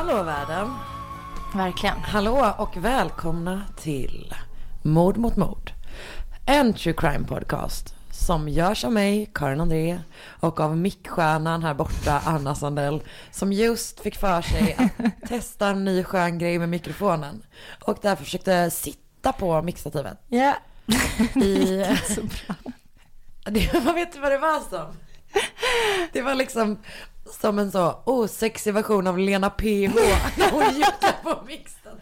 Hallå världen. Verkligen. Hallå och välkomna till Mord mot mord. En true crime podcast som görs av mig, Karin André, och av mickstjärnan här borta, Anna Sandell, som just fick för sig att testa en ny skön grej med mikrofonen. Och därför försökte sitta på mixtativet. Ja. I... Så bra. Det, man vet vad det var som. Det var liksom som en så osexig version av Lena PH när hon juckade på mixen.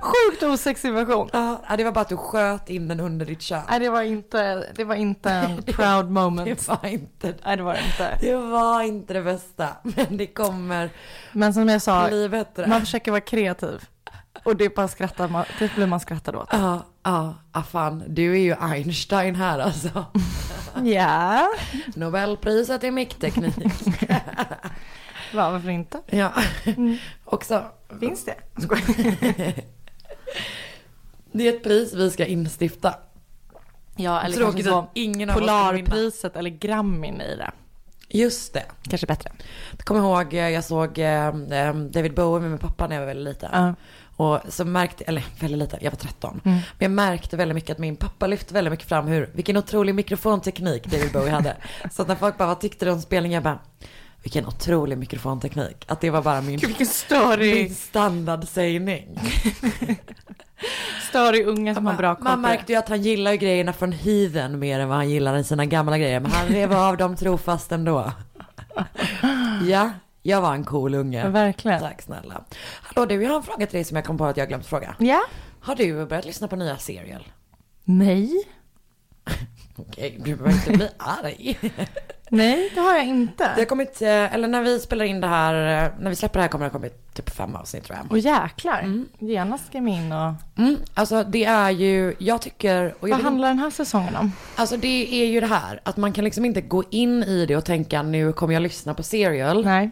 Sjukt osexig version. Ja, det var bara att du sköt in den under ditt kön. Nej, det var inte, det var inte en proud moment. Det var inte, Nej, det var inte. det var inte det bästa. Men det kommer Men som jag sa, man försöker vara kreativ. Och det bara skrattar man, det blir man skrattad åt. Ja, ja, ah, fan. Du är ju Einstein här alltså. Ja, Nobelpriset i mickteknik. Va, varför inte? Ja, också. Finns det? Det är ett pris vi ska instifta. Ja, eller Tråkigt kanske att ingen av. Polarpriset eller Grammin i det. Just det. Kanske bättre. Jag kommer ihåg, eh, jag såg eh, eh, David Bowie med min pappa när jag var väldigt liten. Ja. Och så märkte, eller väldigt liten, jag var 13. Mm. Men jag märkte väldigt mycket att min pappa lyfte väldigt mycket fram hur, vilken otrolig mikrofonteknik David Bowie hade. så att när folk bara, vad tyckte du om spelningen? Jag bara, vilken otrolig mikrofonteknik. Att det var bara min, Gud, min standardsägning. störig unge som har bra koll man märkte ju att han gillar ju grejerna från Heathen mer än vad han gillar sina gamla grejer. Men han rev av dem trofast ändå. ja, jag var en cool unge. Verkligen. Tack snälla. Hallå du, jag har en fråga till dig som jag kom på att jag glömt fråga. Ja? Har du börjat lyssna på nya serial? Nej. Okej, du behöver inte bli arg. Nej, det har jag inte. Det har kommit, eh, eller när vi spelar in det här, eh, när vi släpper det här kommer det ha kommit typ fem avsnitt tror jag. Och jäklar, genast ska jag in och... Mm, alltså det är ju, jag tycker, och jag Vad handlar den här säsongen om? Alltså det är ju det här, att man kan liksom inte gå in i det och tänka nu kommer jag lyssna på serial. Nej.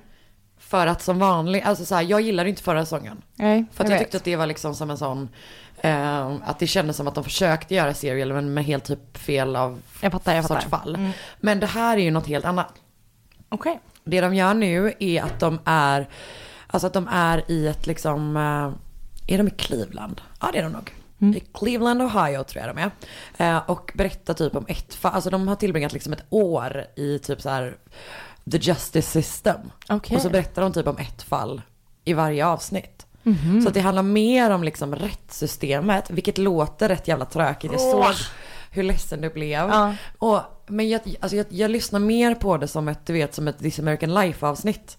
För att som vanligt, alltså så här, jag gillade inte förra säsongen. Nej, För att jag vet. tyckte att det var liksom som en sån, eh, att det kändes som att de försökte göra serial men med helt typ fel av Jag fattar, jag sorts fattar. fall. Mm. Men det här är ju något helt annat. Okej. Det de gör nu är att de är, alltså att de är i ett liksom, eh, är de i Cleveland? Ja det är de nog. Mm. I Cleveland, Ohio tror jag de är. Eh, och berättar typ om ett fall, alltså de har tillbringat liksom ett år i typ så här the justice system. Okej. Och så berättar de typ om ett fall i varje avsnitt. Mhm. Så att det handlar mer om liksom rättssystemet, vilket låter rätt jävla trökigt. Jag såg hur ledsen du blev. Ja. Och, men jag, alltså jag, jag lyssnar mer på det som ett, du vet, som ett This American Life avsnitt.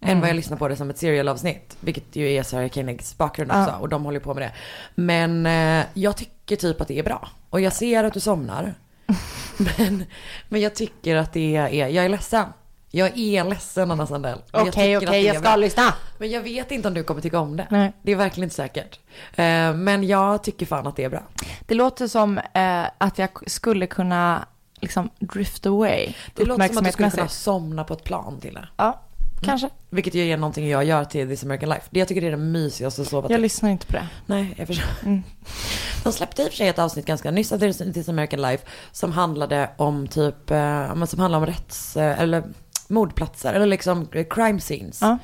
Än Mm. vad jag lyssnar på det som ett serial avsnitt. Vilket ju är Sarah Koenigs bakgrund Ja. också. Och de håller på med det. Men eh, jag tycker typ att det är bra. Och jag ser att du somnar. men, men jag tycker att det är, jag är ledsen. Jag är ledsen Anna Sandell. Okej, okej, att det jag ska lyssna. Men jag vet inte om du kommer tycka om det. Nej. Det är verkligen inte säkert. Eh, men jag tycker fan att det är bra. Det låter som eh, att jag skulle kunna liksom drift away. Det låter som att du skulle kunna somna på ett plan till det. Ja, kanske. Vilket ju är någonting jag gör till This American Life. Det jag tycker det är det mysigaste att sova Jag till. lyssnar inte på det. Nej, jag förstår. Mm. De släppte i och för sig ett avsnitt ganska nyss av This American Life. Som handlade om typ, eh, som handlade om rätts, eh, eller mordplatser. Eller liksom crime scenes. Ja.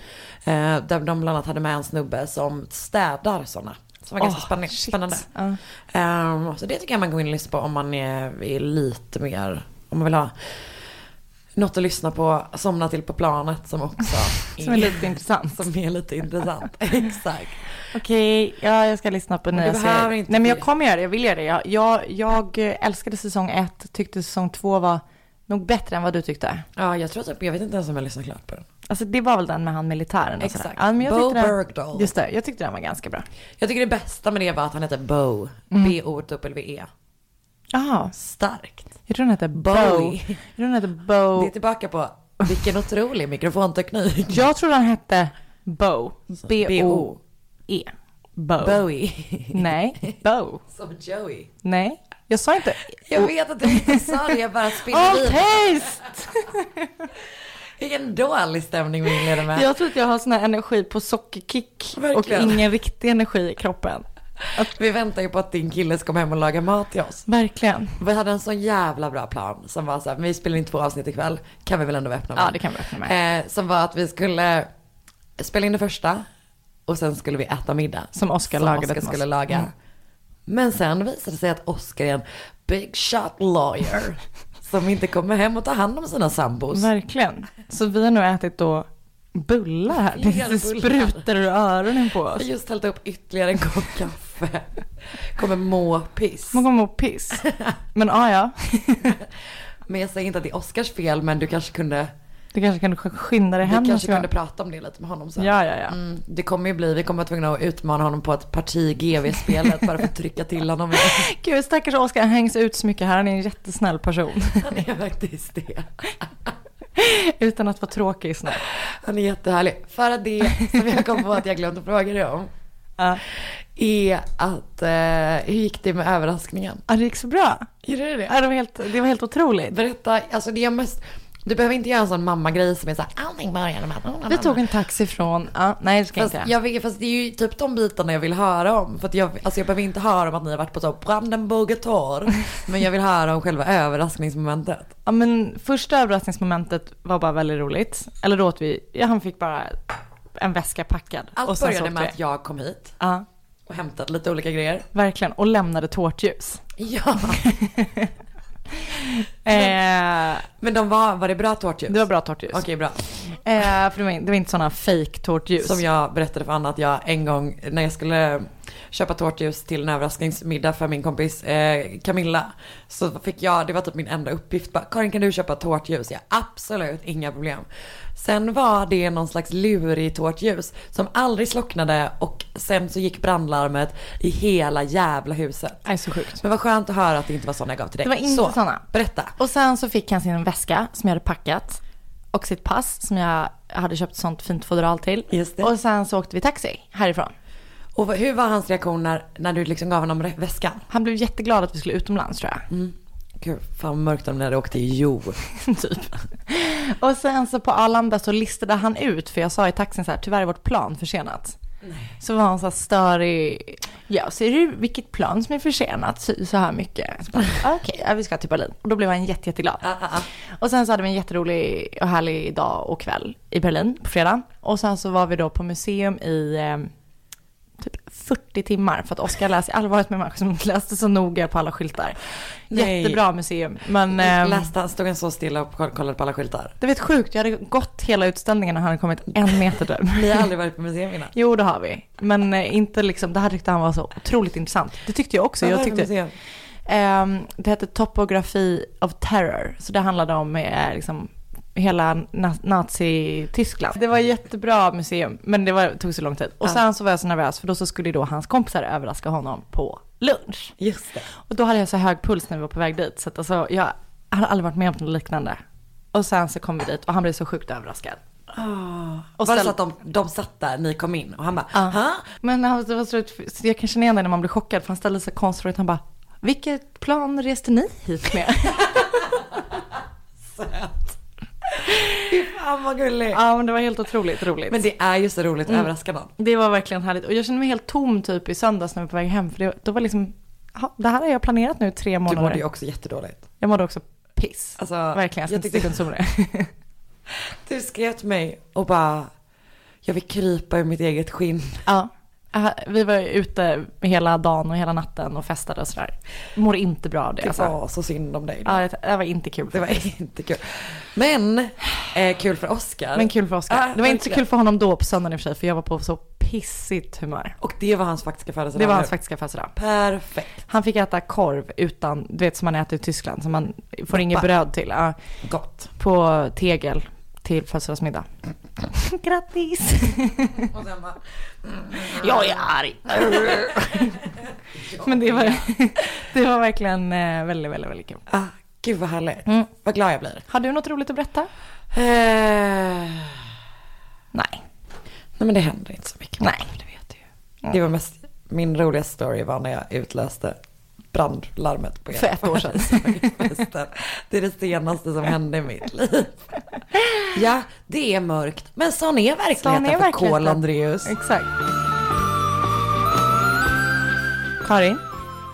Eh, där de bland annat hade med en snubbe som städar sådana. Som var ganska Åh, spann- shit. spännande. Ja. Ehm, så det tycker jag man går in och lyssnar på om man är, är lite mer, om man vill ha något att lyssna på, somna till på planet som också Som är lite intressant. Som är lite intressant, exakt. Okej, ja, jag ska lyssna på nya serier. inte Nej, men jag kommer göra det. Jag vill göra det. Jag, jag, jag älskade säsong ett, tyckte säsong två var nog bättre än vad du tyckte. Ja, jag tror typ, jag vet inte ens om jag lyssnat klart på den. Alltså det var väl den med han militären och sådär. Exakt. Ja, men jag Bo Bergdahl. Just det, jag tyckte den var ganska bra. Jag tycker det bästa med det var att han heter Bo. Mm. B-O-W-E. Jaha, Starkt. jag tror den heter Bo. Bowie. Jag tror den heter Bo. Det är tillbaka på vilken otrolig mikrofonteknik. Jag tror den hette Bo. B-O. B-O-E. Bo. Bowie. Nej, Bo. Som Joey. Nej, jag sa inte... Jag vet att du inte sa det, jag bara spinner All taste! Vilken dålig stämning vi inleder med. Jag tror att jag har sån här energi på sockerkick Verkligen. och ingen riktig energi i kroppen. Vi väntar ju på att din kille ska komma hem och laga mat till oss. Verkligen. Vi hade en sån jävla bra plan som var så här, vi spelar in två avsnitt ikväll, kan vi väl ändå öppna med. Ja, det kan vi öppna med. Eh, som var att vi skulle spela in det första och sen skulle vi äta middag. Som Oscar som lagade Oscar oss. skulle laga. Mm. Men sen visade det sig att Oscar är en big shot lawyer. som inte kommer hem och tar hand om sina sambos. Verkligen. Så vi har nu ätit då bullar här. Det sprutar ur öronen på Jag har oss. just hällt upp ytterligare en kopp kaffe. Kommer må piss. Man kommer må piss. Men ja, ja. Men jag säger inte att det är Oscars fel, men du kanske kunde, Du kanske kan skynda dig du hem. kanske nästa gång. kunde prata om det lite med honom sen. Ja, ja, ja. Mm, det kommer ju bli, vi kommer vara tvungna att utmana honom på ett parti GV-spelet bara för att trycka till honom. Gud, stackars Oskar, han hängs ut så mycket här. Han är en jättesnäll person. Han är faktiskt det. Utan att vara tråkig snäll. Han är jättehärlig. För att det som jag kom på att jag glömde fråga dig om Ja. är att, eh, hur gick det med överraskningen? Ja, det gick så bra. Gjorde det det? Ja, det, var helt, det var helt otroligt. Berätta, alltså det är mest, du behöver inte göra en sån mammagrej som är såhär, allting började med att... Vi tog en taxi från, ja, nej det ska Fast, inte. jag vet, fast det är ju typ de bitarna jag vill höra om. För att jag, alltså jag behöver inte höra om att ni har varit på så Brandenburger Tor. men jag vill höra om själva överraskningsmomentet. Ja, men första överraskningsmomentet var bara väldigt roligt. Eller då åt vi, ja, han fick bara en väska packad. Allt sen så började med att jag kom hit Ja, och hämtat lite olika grejer. verkligen. Och lämnade tårtljus. Ja, Eh, men de var, var det bra tårtljus? det var bra tårtljus. Okej, bra. Eh, för det var, det var inte sådana fake tårtljus. Som jag berättade för Anna att jag en gång när jag skulle köpa tårtljus till en överraskningsmiddag för min kompis eh, Camilla. Så fick jag, det var typ min enda uppgift, bara, Karin kan du köpa tårtljus? Ja, absolut, inga problem. Sen var det någon slags lurig tårtljus som aldrig slocknade och sen så gick brandlarmet i hela jävla huset. Nej, så sjukt. Men vad skönt att höra att det inte var sådana jag gav till dig. Det var inte så, såna. Berätta. Och sen så fick han sin väska som jag hade packat. Och sitt pass som jag hade köpt sånt fint fodral till. Just det. Och sen så åkte vi taxi härifrån. Och hur var hans reaktion när, när du liksom gav honom väskan? Han blev jätteglad att vi skulle utomlands tror jag. Mm. Gud, fan vad mörkt om ni hade åkt till Jo. typ. Och sen så på Arlanda så listade han ut, för jag sa i taxin så här, tyvärr är vårt plan försenat. Så var han så här störig. Ja, ser du vilket plan som är försenat så, så här mycket? Okej, ja, vi ska till Berlin. Och då blev han jätte, jätteglad. Ah, ah, ah. Och sen så hade vi en jätterolig och härlig dag och kväll i Berlin på fredag. Och sen så var vi då på museum i eh, 40 timmar för att Oskar läser, jag har aldrig varit med en människa som läste så noga på alla skyltar. Nej. Jättebra museum. Men eh, Läste stod han så stilla och koll- kollade på alla skyltar? det var ett sjukt, jag hade gått hela utställningen och han hade kommit en meter typ. Ni har aldrig varit på museum innan? Jo, det har vi. Men eh, inte liksom, det här tyckte han var så otroligt intressant. Det tyckte jag också. Vad Jag det tyckte, museum? Ehm, det hette Topografi of Terror. Så det handlade om eh, liksom, hela na- Nazi-Tyskland. Det var jättebra museum, men det var, tog så lång tid. Och Ja. sen så var jag så nervös, för då så skulle då hans kompisar överraska honom på lunch. Just det. Och då hade jag så hög puls när vi var på väg dit, så att alltså, jag hade aldrig varit med om något liknande. Och sen så kom vi dit och han blev så sjukt överraskad. Och Och var det så att de, de satt där, ni kom in och han bara, Ja. ha? Men han, det var så, jag kan känna igen det när man blir chockad, för han ställde sig konstigt ut. Han bara, vilket plan reste ni hit med? Söt. Fy fan vad gullig. Ja, men det var helt otroligt roligt. Men det är ju så roligt att Mm. överraska någon. Det var verkligen härligt. Och jag kände mig helt tom typ i söndags när vi var på väg hem. För det, då var liksom, ja, det här har jag planerat nu tre Du månader. mådde ju också jättedåligt. Jag mådde också piss. Alltså, verkligen, jag jag inte tyckte- sticka under. Du skrev till mig och bara, jag vill krypa ur mitt eget skinn. ja. Vi var ute hela dagen och hela natten och festade och sådär. Mår inte bra av det. Det Alltså. var så synd om dig. Ja, det, det var inte kul. Det var inte kul. Men eh, kul för Oscar. Men kul för Oskar. Ja, det var inte så kul för honom då på söndagen i och för sig, för jag var på så pissigt humör. Och det var hans faktiska födelsedag. Det var hans nu. faktiska födelsedag. Perfekt. Han fick äta korv utan, du vet som man äter i Tyskland, som man får inget Doppa. bröd till. Ja, Gott. på tegel till födelsedagsmiddag. Grattis! Och sen bara, Jag är arg. Men det var, det var verkligen eh, väldigt, väldigt, väldigt kul. ah, gud vad härligt. Mm. Vad glad jag blir. Har du något roligt att berätta? Eh, Nej. nej men det händer inte så mycket. Nej. Det vet du ju. Mm. Det var mest, min roligaste story var när jag utlöste brandlarmet på er För ett år sedan. Det är det senaste som hände i mitt liv. Ja, det är mörkt. Men sån är verkligheten Sån är för. Kohl Andreus. Exakt. Karin,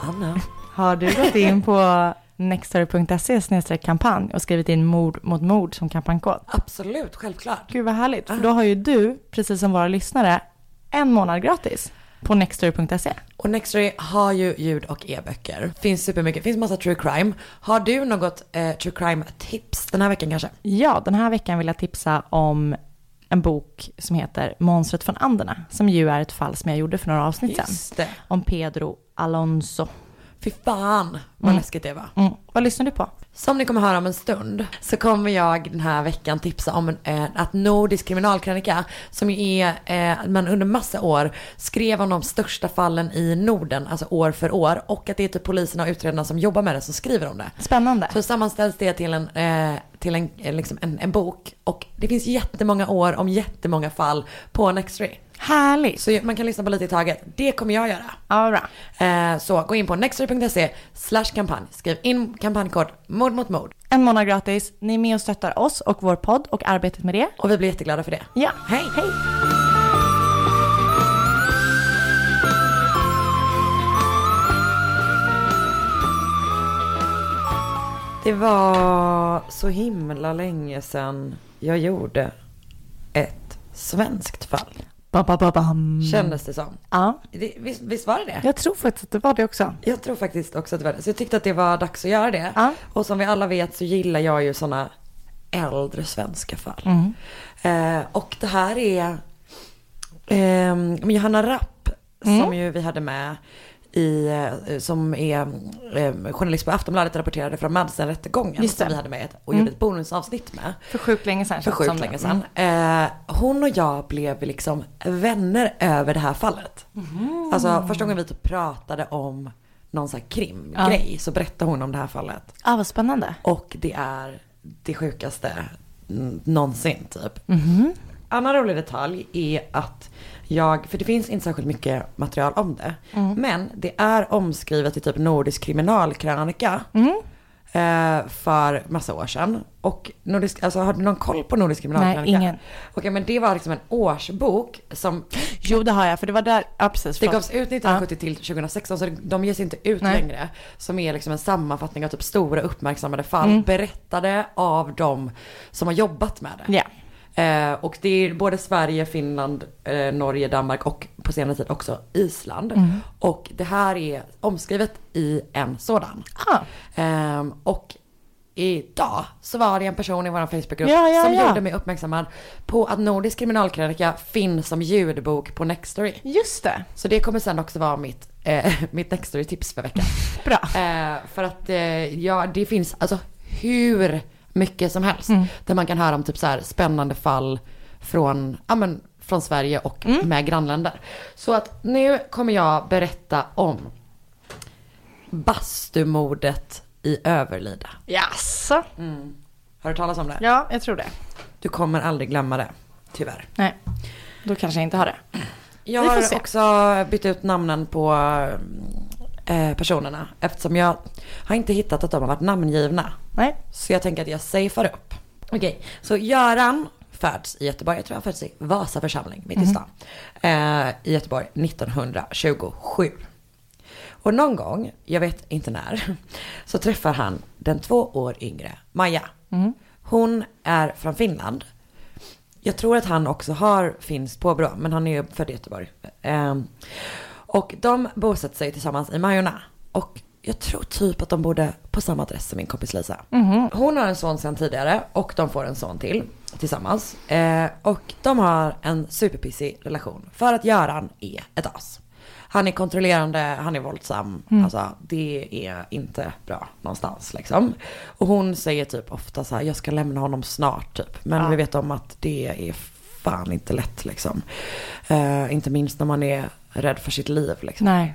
Anna. har du gått in på nextory.se kampanj och skrivit in mord mot mord som kampanjkod. Absolut, självklart. Gud vad härligt, för då har ju du, precis som våra lyssnare, en månad gratis på nextory.se. Och Nextory har ju ljud och e-böcker. Finns supermycket, finns massa true crime. Har du något eh, true crime tips den här veckan kanske? Ja, den här veckan vill jag tipsa om en bok som heter Monstret från Anderna, som ju är ett fall som jag gjorde för några avsnitt sedan. Om Pedro Alonso. Fy fan vad Mm. läskigt det var. Mm. Vad lyssnar du på? Som ni kommer höra om en stund så kommer jag den här veckan tipsa om en, eh, att Nordisk kriminalkrönika som ju är, eh, man under massa år skrev om de största fallen i Norden, alltså år för år. Och att det är typ poliserna och utredarna som jobbar med det som skriver om det. Spännande. Så sammanställs det till en, eh, till en, eh, liksom en, en bok. Och det finns jättemånga år om jättemånga fall på Nextory. Härligt. Så man kan lyssna på lite i taget. Det kommer jag göra. Ja, bra. Eh, så gå in på nextory.se slash kampanj. Skriv in kampanjkod mord mot mord. En månad gratis. Ni är med och stöttar oss och vår podd och arbetet med det. Och vi blir jätteglada för det. Ja, Hej! hej. Det var så himla länge sedan jag gjorde ett svenskt fall. Ba, ba, ba, bam. Kändes det som. Ja, Det, visst, visst var det det? jag tror faktiskt att det var det också. Jag tror faktiskt också att det var det. Så jag tyckte att det var dags att göra det. Ja. Och som vi alla vet så gillar jag ju sådana äldre svenska fall. Mm. Eh, och det här är eh, Johanna Rapp Mm. som ju vi hade med i, eh, som är eh, journalist på Aftonbladet rapporterade från Madsen-rättegången som vi hade med och Mm. gjorde ett bonusavsnitt med. För sjukt länge sedan. För sjukt länge sedan. Eh, hon och jag blev liksom vänner över det här fallet. Mm. Alltså första gången vi typ pratade om någon sån här krimgrej så berättade hon om det här fallet. Ja, vad spännande. Och det är det sjukaste mm, någonsin typ. Mhm. Annan rolig detalj är att jag, för det finns inte särskilt mycket material om det. Mm. Men det är omskrivet i typ Nordisk kriminalkrönika. Mm. Eh, för massa år sedan. Och nordisk, alltså, har du någon koll på Nordisk kriminalkrönika? Nej, ingen. Okej men det var liksom en årsbok som Jo, det har jag, för det var där, ja precis. det gavs ut 1970 till 2016 så de ges inte ut Nej. längre. Som är liksom en sammanfattning av typ stora uppmärksammade fall Mm. berättade av de som har jobbat med det. Ja. Eh, och det är både Sverige, Finland, eh, Norge, Danmark och på senare tid också Island. Mm. Och det här är omskrivet i en sådan. Ah. Ehm, och idag så var det en person i vår Facebookgrupp Ja, ja, som ja. gjorde mig uppmärksammad på att Nordisk kriminalkrönika finns som ljudbok på Nextory. Just det. Så det kommer sen också vara mitt, eh, mitt Nextory-tips för veckan. Bra. Eh, för att eh, ja, det finns alltså hur mycket som helst. Mm. Där man kan höra om typ så här spännande fall från, ja, men, från Sverige och Mm. med grannländer. Så att nu kommer jag berätta om bastumordet i Överlida. Jaså? Har du talas om det? Ja, jag tror det. Du kommer aldrig glömma det, tyvärr. Nej, då kanske jag inte har det. Jag har se. också bytt ut namnen på eh, personerna eftersom jag har inte hittat att de har varit namngivna. Nej. Så jag tänker att jag safear upp. Okej, så Göran föds i Göteborg. Jag tror han föds i Vasa församling, mitt i stan. Eh, I Göteborg 1927. Och någon gång, jag vet inte när, så träffar han den två år yngre Maja. Hon är från Finland. Jag tror att han också har finskt påbrå, men han är född i Göteborg. Ehm, och de bosätter sig tillsammans i Majorna. Och jag tror typ att de bodde på samma adress som min kompis Lisa. Hon har en son sedan tidigare och de får en son till tillsammans. Eh, och de har en superpissig relation för att Göran är ett as. Han är kontrollerande, han är våldsam. Alltså det är inte bra någonstans liksom. Och hon säger typ ofta så här, jag ska lämna honom snart typ. Men Ja. vi vet om att det är fan inte lätt liksom. Eh, inte minst när man är rädd för sitt liv liksom. Nej.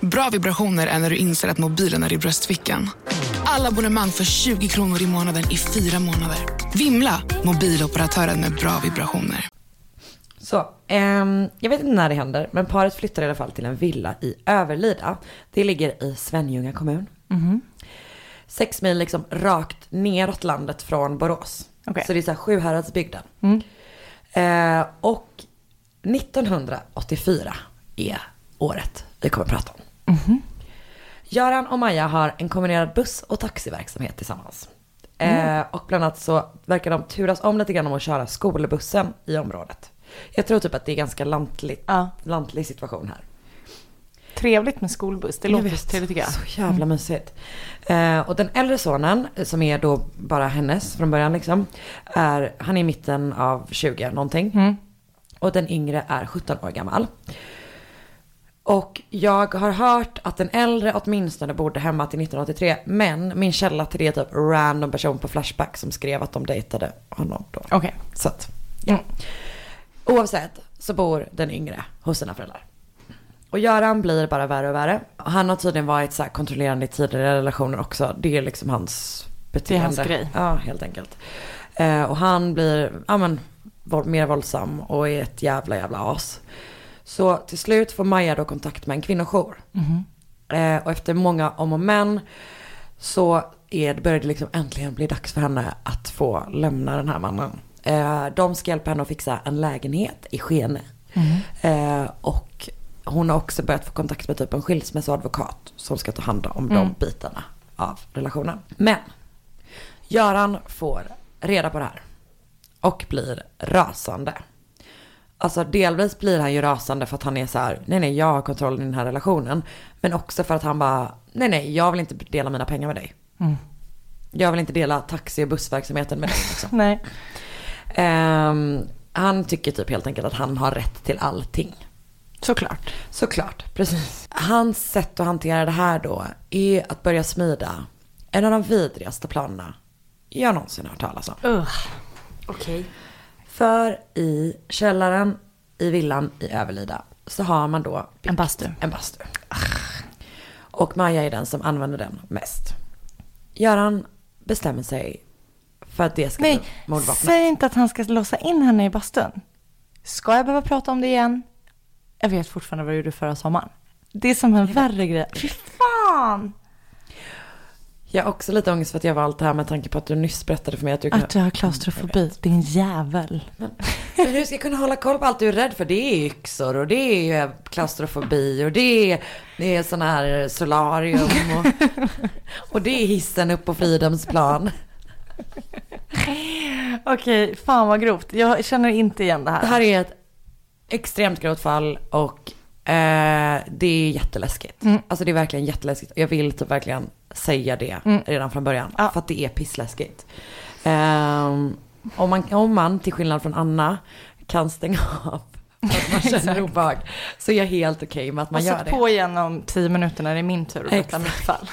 Bra vibrationer är när du inser att mobilen är i bröstfickan. Alla abonnemang för 20 kronor i månaden i fyra månader. Vimla! Mobiloperatören med bra vibrationer. Så, ehm, jag vet inte när det händer, men paret flyttar i alla fall till en villa i Överlida. Det ligger i Svenljunga kommun. Sex mil liksom rakt neråt landet från Borås. Okej. Så det är så här Sjuhäradsbygden. Eh, och 1984 är året vi kommer att prata om. Göran och Maja har en kombinerad buss och taxiverksamhet tillsammans. Eh, och bland annat så verkar de turas om lite grann om att köra skolbussen i området. Jag tror typ att det är ganska lantligt, Ja. lantlig situation här. Trevligt med skolbuss, det Jag låter vet. trevligt tycker jag. Så jävla mysigt. Eh, och den äldre sonen, eh, som är då bara hennes från början liksom, är, han är i mitten av 20 någonting. Och den yngre är 17 år gammal. Och jag har hört att den äldre åtminstone bodde hemma till 1983. Men min källa till det är typ random person på Flashback som skrev att de dejtade honom då. Okej. Så att, ja. Oavsett så bor den yngre hos sina föräldrar. Och Göran blir bara värre och värre. Han har tydligen varit så här kontrollerande i tidigare relationer också. Det är liksom hans beteende. hans grej. Ja, helt enkelt. Eh, och han blir, ja men, mer våldsam och är ett jävla jävla as. Så till slut får Maja då kontakt med en kvinnojour. Eh, och efter många om och men så är, börjar det liksom äntligen bli dags för henne att få lämna den här mannen. Eh, de ska hjälpa henne att fixa en lägenhet i Skene. Eh, och hon har också börjat få kontakt med typ en skilsmässoadvokat som ska ta hand om de bitarna av relationen. Men Göran får reda på det här och blir rasande. Alltså delvis blir han ju rasande för att han är så här, nej nej jag har kontroll i den här relationen. Men också för att han bara, nej nej jag vill inte dela mina pengar med dig. Jag vill inte dela taxi och bussverksamheten med dig. Liksom. Nej. Ehm, han tycker typ helt enkelt att han har rätt till allting. Såklart. Såklart, precis. Hans sätt att hantera det här då är att börja smida en av de vidrigaste planerna jag någonsin har hört talas om. Ugh. Okej. För i källaren i villan i Överlida så har man då En bastu. En bastu. Och Maja är den som använder den mest. Göran bestämmer sig för att det ska Nej, bli mordvapnet. säg inte att han ska låsa in henne i bastun. Ska jag behöva prata om det igen? Jag vet fortfarande vad du gjorde förra sommaren. Det är som en värre grej. Fy fan! Jag har också lite ångest för att jag valt det här med tanke på att du nyss berättade för mig att du kan... Att du har klaustrofobi, din jävel. Men hur ska jag kunna hålla koll på allt du är rädd för? Det är yxor och det är klaustrofobi och det är, det är sån här solarium och, och det är hissen upp på Fridhemsplan. Okej, fan vad grovt. Jag känner inte igen det här. Det här är ett extremt grovt fall och eh, det är jätteläskigt. Alltså det är verkligen jätteläskigt. Jag vill typ verkligen säga det redan från början. Ja. För att det är pissläskigt. Ehm, om, man, om man, till skillnad från Anna, kan stänga av att man känner obehag. Så är jag helt okej med att man Och gör det. på igen om tio minuter när det är min tur att berätta mitt fall.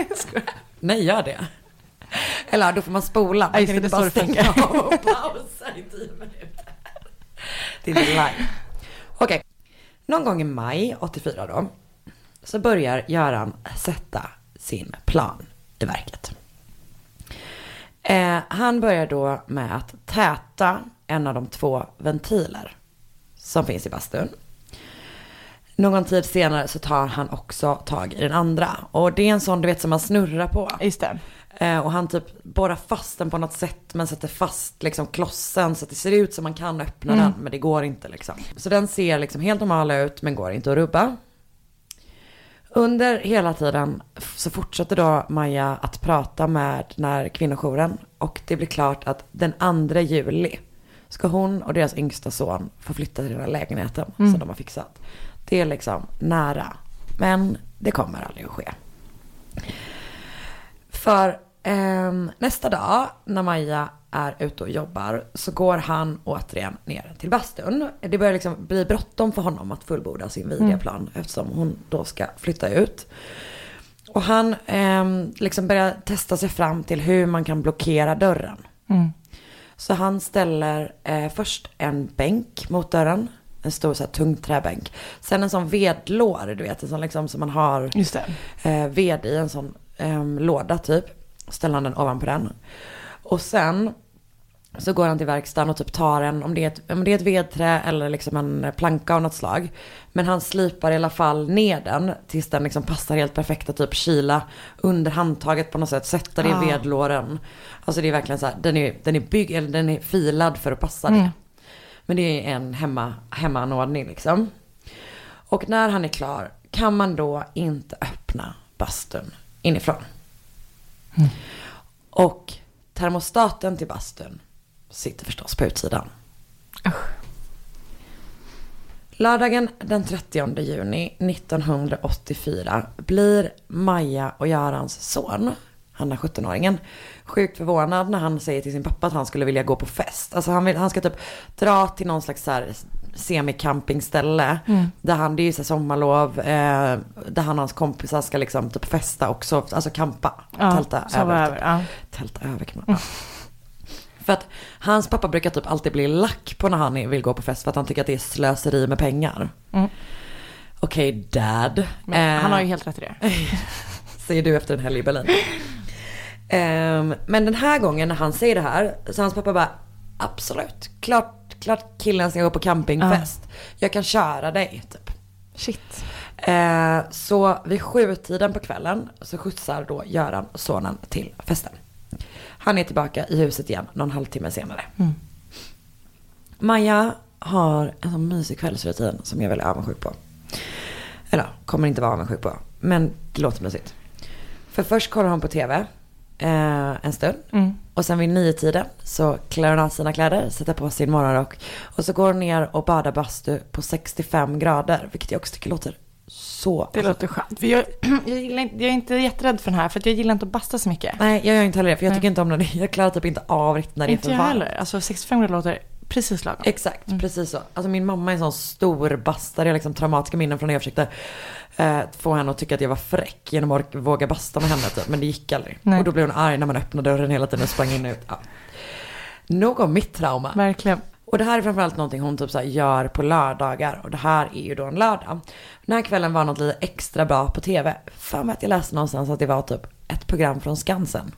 Nej, gör det. Eller då får man spola. Man just kan inte bara stänga av och pausa i tio minuter. Det är live. Okej. Någon gång i maj 84 då. Så börjar Göran sätta sin plan i verket. Eh, han börjar då med att täta en av de två ventiler som finns i bastun. Någon tid senare så tar han också tag i den andra. Och det är en sån du vet som man snurrar på. Just det. Eh, och han typ borrar fast den på något sätt men sätter fast liksom klossen så att det ser ut som man kan öppna den men det går inte liksom. Så den ser liksom helt normal ut men går inte att rubba. Under hela tiden så fortsätter då Maja att prata med den här kvinnojouren och det blir klart att den 2 juli ska hon och deras yngsta son få flytta till den här lägenheten som de har fixat. Det är liksom nära men det kommer aldrig att ske. För ehm, nästa dag när Maja är ute och jobbar så går han återigen ner till bastun. Det börjar liksom bli bråttom för honom att fullborda sin videoplan eftersom hon då ska flytta ut. Och han eh, liksom börjar testa sig fram till hur man kan blockera dörren. Så han ställer eh, först en bänk mot dörren. En stor så här, tung träbänk. Sen en sån vedlår, du vet, en sån liksom som man har eh, ved i en sån eh, låda typ. Ställer han den ovanpå den. Och sen så går han till verkstaden och typ tar en, om det är ett, om det är ett vedträ eller liksom en planka av något slag. Men han slipar i alla fall ner den tills den liksom passar helt perfekt att typ kila under handtaget på något sätt. Sätta det i Ah. vedlåren. Alltså det är verkligen så här, den är, den är byggd, eller den är filad för att passa det. Men det är en hemma, hemmaanordning liksom. Och när han är klar kan man då inte öppna bastun inifrån. Och termostaten till bastun sitter förstås på utsidan. Lördagen den 30 juni 1984 blir Maja och Görans son, han är 17-åringen, sjukt förvånad när han säger till sin pappa att han skulle vilja gå på fest. Alltså han, vill, han ska typ dra till någon slags så här semicampingställe. Där han, det är ju så här sommarlov, eh, där han och hans kompisar ska liksom typ festa också, alltså campa. Ja, tälta över. över, typ. ja. Tälta över kan man. Ja. För att hans pappa brukar typ alltid bli lack på när han vill gå på fest för att han tycker att det är slöseri med pengar. Okej, dad. Men Eh, han har ju helt rätt i det. Säger du efter en helg i Berlin. Ehm, men den här gången när han säger det här, så hans pappa bara absolut, klart, klart killen ska gå på campingfest. Jag kan köra dig, typ. Shit. Eh, så vid sjutiden på kvällen så skjutsar då Göran sonen till festen. Han är tillbaka i huset igen någon halvtimme senare. Maja har en sån mysig kvällsrutin som jag är väldigt avundsjuk på. Eller kommer inte vara avundsjuk på, men det låter mysigt. För först kollar hon på tv eh, en stund. Och sen vid nio tiden så klär hon av sina kläder, sätter på sin morgonrock. Och så går hon ner och badar bastu på 65 grader, vilket jag också tycker låter så... Det låter skönt. För jag, jag, inte, jag är inte jätterädd för den här för jag gillar inte att basta så mycket. Nej, jag gör inte heller det, för jag tycker inte om när det, jag klarar typ inte av riktigt när det är inte för jag varmt. heller. Alltså 65 grader låter precis lagom. Exakt, precis så. Alltså min mamma är en sån stor bastare. Jag har liksom traumatiska minnen från när jag försökte eh, få henne att tycka att jag var fräck genom att våga basta med henne typ. Men det gick aldrig. Nej. Och då blev hon arg när man öppnade dörren hela tiden och sprang in och ut. Ja. Nog om mitt trauma. Verkligen. Och det här är framförallt någonting hon typ så gör på lördagar. Och det här är ju då en lördag. Den här kvällen var något lite extra bra på tv. För mig att jag läste någonstans att det var typ ett program från Skansen.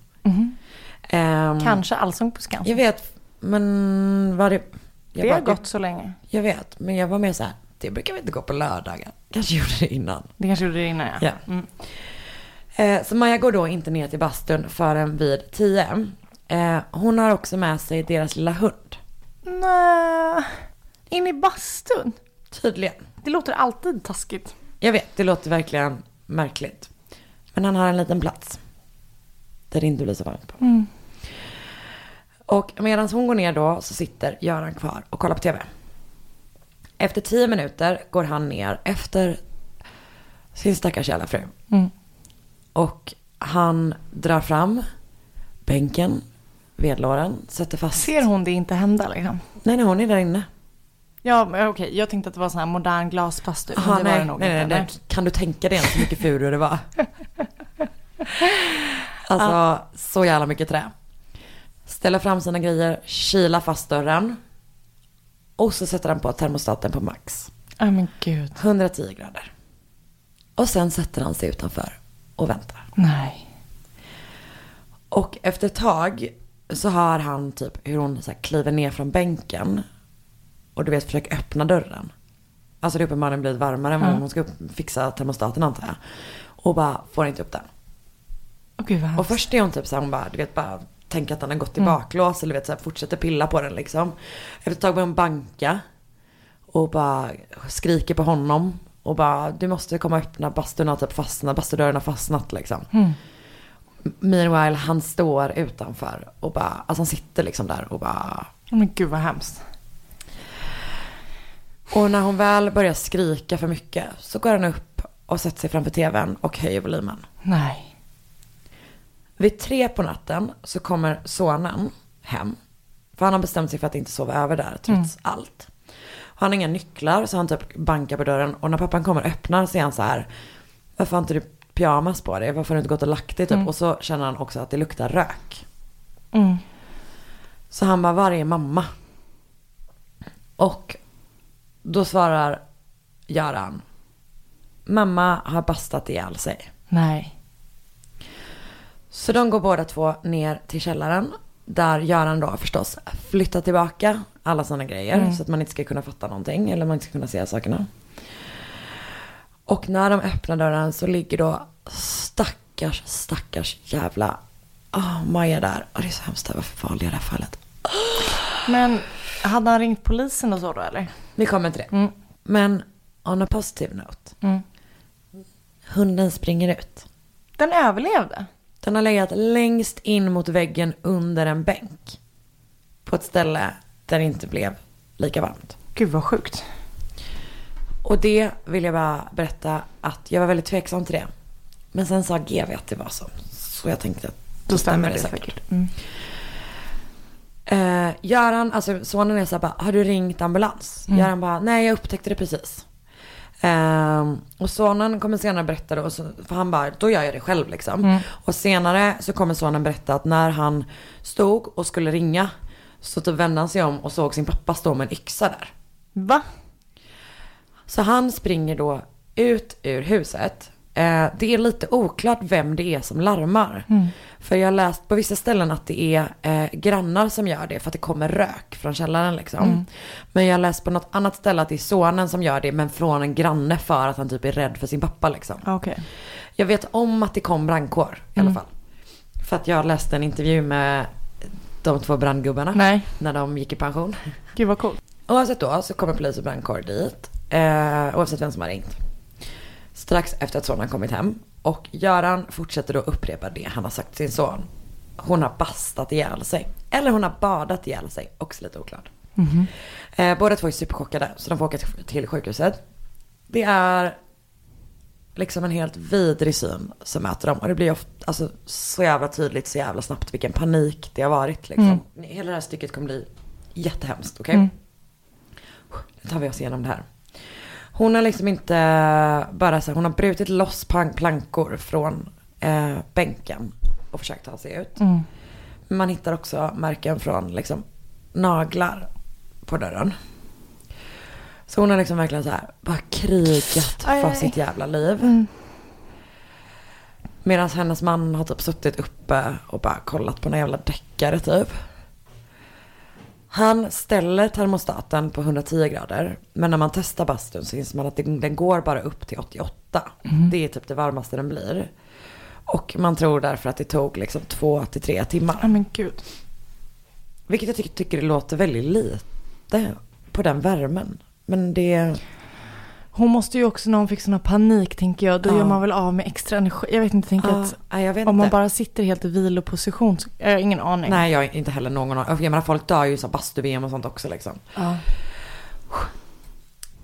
Ehm, Kanske Allsång på Skansen. Jag vet, men var det... Jag Det har gått så länge. Jag vet, men jag var mer så här, det brukar vi inte gå på lördagar. Kanske gjorde det innan. Det kanske gjorde det innan ja. Ja. Mm. Eh, så Maja går då inte ner till bastun förrän vid tio. Eh, hon har också med sig deras lilla hund. Nej. In i bastun. Tydligen. Det låter alltid taskigt. Jag vet, det låter verkligen märkligt. Men han har en liten plats. Där det inte blir så varmt på. Och medan hon går ner då så sitter Göran kvar och kollar på tv. Efter tio minuter går han ner efter sin stackars jävla fru. Och han drar fram bänken, vedlåren, sätter fast. Ser hon det inte hända liksom? Nej, nej, hon är där inne. Ja, okej. Jag tänkte att det var sån här modern men Aha, det var det nog nej, nej, inte. nej. Kan du tänka dig ens hur mycket furu det var? alltså, så jävla mycket trä. Ställer fram sina grejer, kilar fast dörren. Och så sätter han på termostaten på max. Nej men gud. 110 grader. Och sen sätter han sig utanför och väntar. Nej. Och efter ett tag så hör han typ hur hon så här kliver ner från bänken. Och du vet försöker öppna dörren. Alltså det är uppenbarligen blivit varmare än vad hon ska fixa termostaten antar jag. Och bara får inte upp den. Gud vad Och först är hon typ så här, hon bara, du vet bara tänker att den har gått i baklås eller vet så här, fortsätter pilla på den liksom. Efter ett tag börjar hon banka. Och bara skriker på honom. Och bara, du måste komma och öppna, bastun har typ fastnat, bastudörren har fastnat liksom. Meanwhile, han står utanför och bara, alltså han sitter liksom där och bara men gud vad hemskt. Och när hon väl börjar skrika för mycket så går han upp och sätter sig framför tvn och höjer volymen. Nej. Vid tre på natten så kommer sonen hem För han har bestämt sig för att inte sova över där trots allt. Och han har inga nycklar så han typ bankar på dörren och när pappan kommer och öppnar så är han så här. Varför har inte du pyjamas på dig? Varför har du inte gått och lagt dig typ? Och så känner han också att det luktar rök. Mm. Så han bara, var är mamma? Och då svarar Göran. Mamma har bastat ihjäl sig. Nej. Så de går båda två ner till källaren. Där Göran då förstås flyttar tillbaka alla sådana grejer. Så att man inte ska kunna fatta någonting. Eller man inte ska kunna se sakerna. Och när de öppnar dörren så ligger då stackars, stackars jävla oh, Maja där. Och det är så hemskt varför valde jag det här fallet? Men hade han ringt polisen och så då eller? Vi kommer till det. Men on a positive note. Mm. Hunden springer ut. Den överlevde? Den har legat längst in mot väggen under en bänk. På ett ställe där det inte blev lika varmt. Gud vad sjukt. Och det vill jag bara berätta att jag var väldigt tveksam till det. Men sen sa GV att det var så. Så jag tänkte att Då stämmer det säkert. Mm. Eh, Göran, alltså sonen är så här bara, har du ringt ambulans? Göran bara, nej jag upptäckte det precis. Ehm, och sonen kommer senare berätta då, så, för han bara, då gör jag det själv liksom. Och senare så kommer sonen berätta att när han stod och skulle ringa så typ vände han sig om och såg sin pappa stå med en yxa där. Va? Så han springer då ut ur huset. Eh, det är lite oklart vem det är som larmar. För jag har läst på vissa ställen att det är eh, grannar som gör det för att det kommer rök från källaren liksom. Men jag har läst på något annat ställe att det är sonen som gör det men från en granne för att han typ är rädd för sin pappa liksom. Okej. Jag vet om att det kom brandkår i alla fall. För att jag läste en intervju med de två brandgubbarna Nej. när de gick i pension. Gud vad coolt. Oavsett då så kommer polis och brandkår dit. Eh, oavsett vem som har ringt. Strax efter att sonen kommit hem. Och Göran fortsätter då upprepa det han har sagt till sin son. Hon har bastat ihjäl sig. Eller hon har badat ihjäl sig. Också lite oklart. Eh, båda två är superchockade så de får åka till- sjukhuset. Det är liksom en helt vidrig syn som möter dem. Och det blir ofta, alltså, så jävla tydligt, så jävla snabbt vilken panik det har varit. Liksom. Hela det här stycket kommer bli jättehemskt, okej? Nu tar vi oss igenom det här. Hon har liksom inte bara så hon har brutit loss plank- plankor från eh, bänken och försökt ta sig ut. Men man hittar också märken från liksom naglar på dörren. Så hon har liksom verkligen så här bara krigat Aj, för aj. sitt jävla liv. Medan hennes man har typ suttit uppe och bara kollat på några jävla deckare typ. Han ställer termostaten på 110 grader. Men när man testar bastun så inser man att den, går bara upp till 88. Det är typ det varmaste den blir. Och man tror därför att det tog liksom två till tre timmar. Ja men gud. Vilket jag tycker, tycker det låter väldigt lite på den värmen. Men det... Hon måste ju också när hon fick sån här panik tänker jag. Då Ja. gör man väl av med extra energi. Jag vet inte, tänker Ja, att jag vet om man inte. bara sitter helt i viloposition. så- Jag har ingen aning. Nej, jag är inte heller någon av... Jag menar folk dör ju i bastu-VM och sånt också liksom. Ja.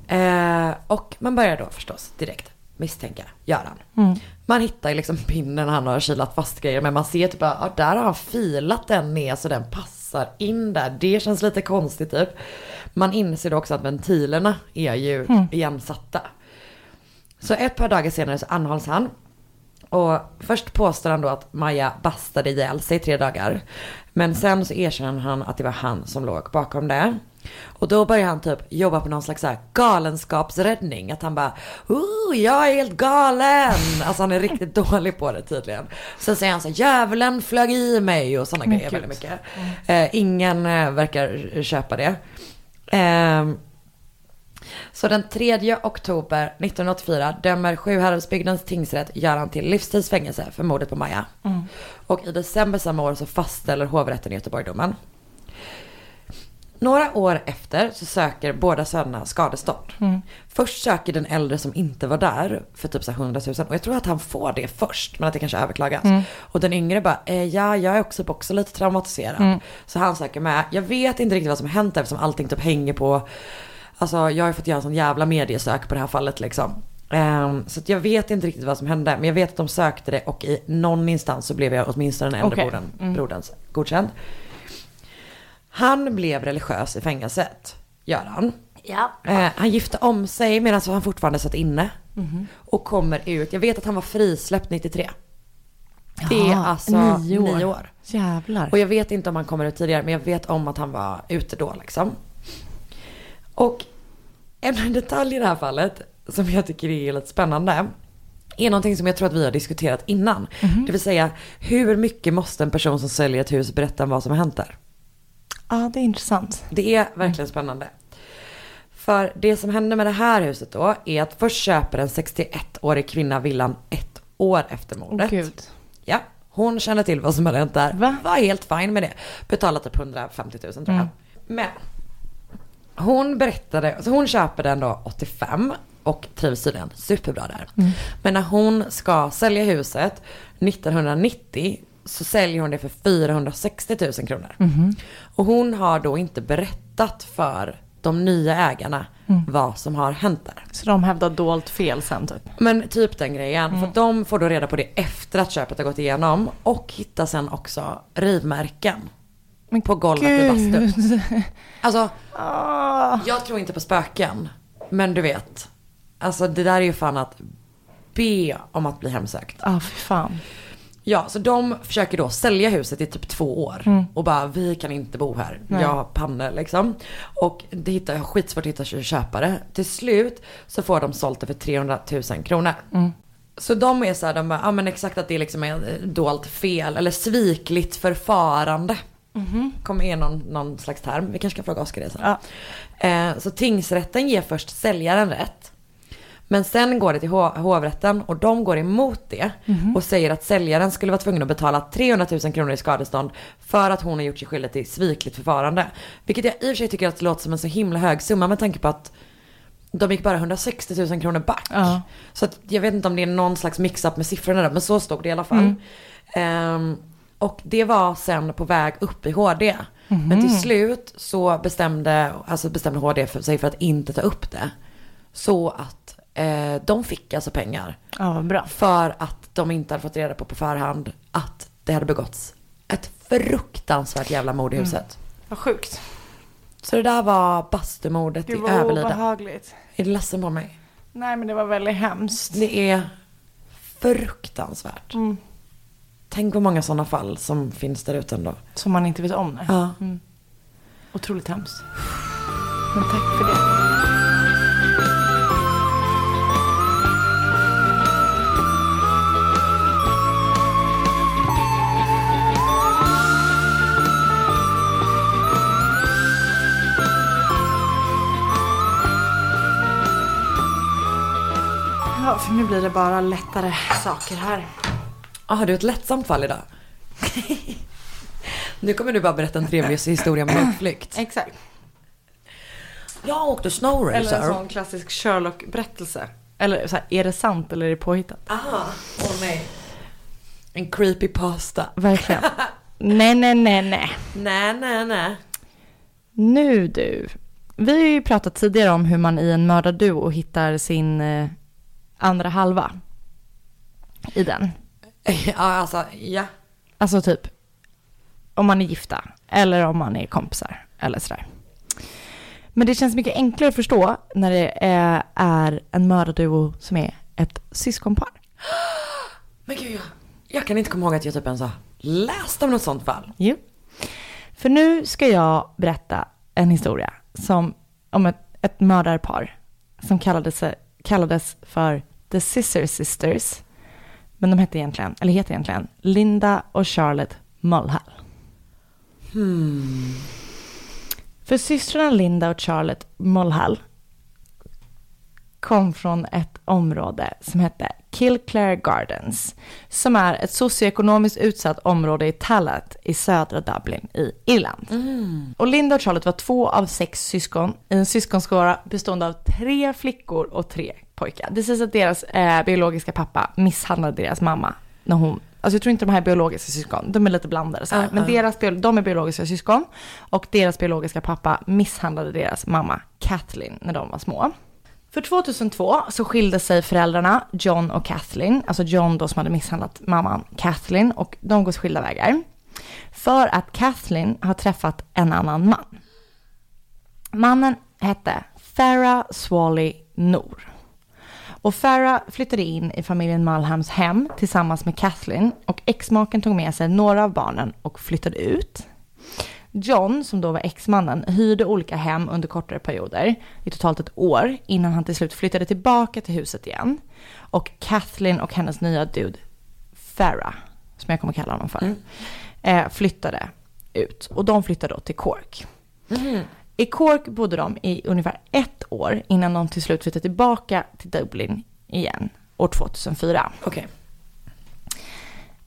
Eh, och man börjar då förstås direkt misstänka Göran. Mm. Man hittar ju liksom pinnen han har kilat fast grejer men man ser typ bara, ja, där har han filat den ner så den passar in där. Det känns lite konstigt typ. Man inser också att ventilerna är ju igensatta. Så ett par dagar senare så anhålls han. Och först påstår han då att Maja bastade ihjäl sig i tre dagar. Men sen så erkänner han att det var han som låg bakom det. Och då börjar han typ jobba på någon slags så här galenskapsräddning. Att han bara, oh, jag är helt galen. Alltså han är riktigt dålig på det tydligen. Sen säger han så här, djävulen flög i mig och sådana grejer väldigt mycket. Eh, ingen eh, verkar köpa det. Ehm, så den 3 oktober 1984 dömer Sjuhäradsbygdens tingsrätt Göran till livstidsfängelse för mordet på Maja. Och i december samma år så fastställer hovrätten i Göteborg domen. Några år efter så söker båda sönerna skadestånd. Först söker den äldre som inte var där för typ så här 100 000 och jag tror att han får det först men att det kanske överklagas. Och den yngre bara, eh, ja jag är också, också lite traumatiserad. Så han söker med. Jag vet inte riktigt vad som hänt eftersom allting typ hänger på, alltså jag har fått göra en sån jävla mediesök på det här fallet liksom. Ehm, så jag vet inte riktigt vad som hände men jag vet att de sökte det och i någon instans så blev jag åtminstone den äldre Okej. brodern, broderns godkänd. Han blev religiös i fängelset, gör han. Ja. Eh, han gifte om sig medan han fortfarande satt inne. Och kommer ut, jag vet att han var frisläppt 93. Det är Jaha, alltså nio nio år. år. Jävlar. Och jag vet inte om han kommer ut tidigare, men jag vet om att han var ute då liksom. Och en detalj i det här fallet som jag tycker är lite spännande är någonting som jag tror att vi har diskuterat innan. Det vill säga, hur mycket måste en person som säljer ett hus berätta om vad som har hänt där? Ja, det är intressant. Det är verkligen spännande. För det som händer med det här huset då är att först köper en 61-årig kvinna villan ett år efter mordet. gud. Ja, hon kände till vad som hade hänt där. Va? Var helt fin med det. Betalade typ 150 000 tror jag. Men hon berättade, så hon köper den då 85 och trivs tydligen superbra där. Men när hon ska sälja huset 1990 så säljer hon det för 460 000 kronor. Och hon har då inte berättat för de nya ägarna vad som har hänt där. Så de hävdar dolt fel sen typ. Men typ den grejen. För att de får då reda på det efter att köpet har gått igenom. Och hittar sen också rivmärken. på golvet i bastun. Alltså, Ah. jag tror inte på spöken. Men du vet. Alltså det där är ju fan att be om att bli hemsökt. Ja, fy fan. Ja, så de försöker då sälja huset i typ två år. Och bara, vi kan inte bo här. Jag har pannor liksom. Och det hittar, jag skitsvårt att hitta köpare. Till slut så får de sålt det för 300 000 kronor. Så de är så här, de bara, ja men exakt att det liksom är eh, dolt fel. Eller svikligt förfarande. Kommer är någon, någon slags term. Vi kanske kan fråga Oskar det sen. Ja. Eh, så tingsrätten ger först säljaren rätt. Men sen går det till hov- hovrätten och de går emot det och säger att säljaren skulle vara tvungen att betala 300 000 kronor i skadestånd för att hon har gjort sig skyldig till svikligt förfarande. Vilket jag i och för sig tycker att det låter som en så himla hög summa med tanke på att de gick bara 160 000 kronor back. Ja. Så att jag vet inte om det är någon slags mix-up med siffrorna där, men så stod det i alla fall. Ehm, och det var sen på väg upp i HD. Men till slut så bestämde, alltså bestämde HD för sig för att inte ta upp det. Så att eh, de fick alltså pengar. Ja, bra. För att de inte hade fått reda på på förhand att det hade begåtts ett fruktansvärt jävla mord i huset. Vad sjukt. Så det där var bastumordet i Gud vad Överlida. obehagligt. Är du ledsen på mig? Nej, men det var väldigt hemskt. Det är fruktansvärt. Mm. Tänk vad många sådana fall som finns där ute ändå. Som man inte vet om. Nej. Ja. Otroligt hemskt. Men tack för det. Ja, för nu blir det bara lättare saker här. Ah, har du ett lättsamt fall idag? nu kommer du bara berätta en trevlig historia om en utflykt. Exakt. Jag åkte snowracer. Eller en sån klassisk Sherlock-berättelse. Eller så här, är det sant eller är det påhittat? Aha, åh nej. En creepy pasta. Verkligen. nej, nej, nej, nej. Nej, nej, nej. Nu du. Vi har ju pratat tidigare om hur man i en mördarduo hittar sin eh, andra halva. I den. Ja, alltså, ja. Alltså typ om man är gifta eller om man är kompisar eller sådär. Men det känns mycket enklare att förstå när det är, är en mördarduo som är ett syskonpar. Men gud, jag, jag kan inte komma ihåg att jag typ ens har läst om något sånt fall. Jo. För nu ska jag berätta en historia som, om ett, ett mördarpar som kallades, kallades för The Scissor Sisters. Men de hette egentligen, eller heter egentligen Linda och Charlotte Mulhall. För systrarna Linda och Charlotte Mulhall kom från ett område som hette Killclare Gardens, som är ett socioekonomiskt utsatt område i Tallaght i södra Dublin i Irland. Och Linda och Charlotte var två av sex syskon i en syskonskara bestående av tre flickor och tre pojkar. Det sägs att deras eh, biologiska pappa misshandlade deras mamma när hon Alltså jag tror inte de här är biologiska syskon, de är lite blandade så här. Men deras, de är biologiska syskon och deras biologiska pappa misshandlade deras mamma Kathleen när de var små. För 2002 så skilde sig föräldrarna John och Kathleen, alltså John då som hade misshandlat mamman Kathleen och de går skilda vägar. För att Kathleen har träffat en annan man. Mannen hette Farah Swally Noor. Och Farah flyttade in i familjen Malhams hem tillsammans med Kathleen och exmaken tog med sig några av barnen och flyttade ut. John, som då var exmannen, hyrde olika hem under kortare perioder, i totalt ett år, innan han till slut flyttade tillbaka till huset igen. Och Kathleen och hennes nya dude, Farah, som jag kommer kalla honom för, eh, flyttade ut. Och de flyttade då till Cork. I Cork bodde de i ungefär ett år innan de till slut flyttade tillbaka till Dublin igen, år 2004. Okej.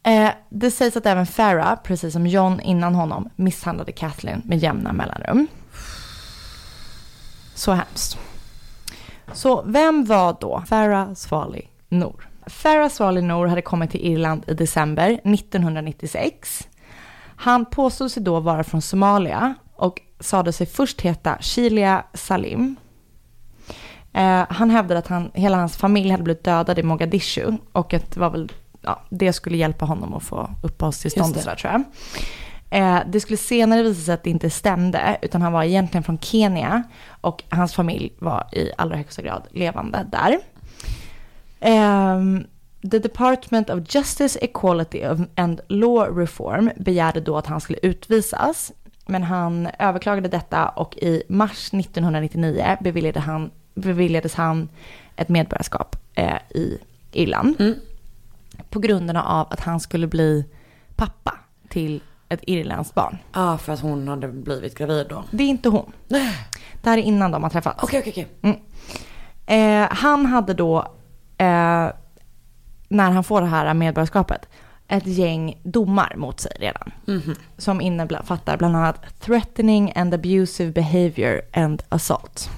Eh, det sägs att även Farah, precis som John innan honom, misshandlade Kathleen med jämna mellanrum. Så hemskt. Så vem var då Farah Swally Noor? Farah Swally Noor hade kommit till Irland i december 1996. Han påstod sig då vara från Somalia och sade sig först heta Shilia Salim. Eh, han hävdade att han, hela hans familj hade blivit dödad i Mogadishu och att det var väl, ja, det skulle hjälpa honom att få uppehållstillstånd och Just sådär tror jag. Eh, det skulle senare visa sig att det inte stämde, utan han var egentligen från Kenya och hans familj var i allra högsta grad levande där. Ehm, the Department of Justice, Equality and Law Reform begärde då att han skulle utvisas, men han överklagade detta och i mars 1999 beviljade han, beviljades han ett medborgarskap eh, i Irland. På grunderna av att han skulle bli pappa till ett irländskt barn. Ja, för att hon hade blivit gravid då. Det är inte hon. Det här är innan de har träffats. Okej, okej, okej. Eh, han hade då, eh, när han får det här medborgarskapet, ett gäng domar mot sig redan. Som innefattar bland annat threatening and abusive behavior and assault.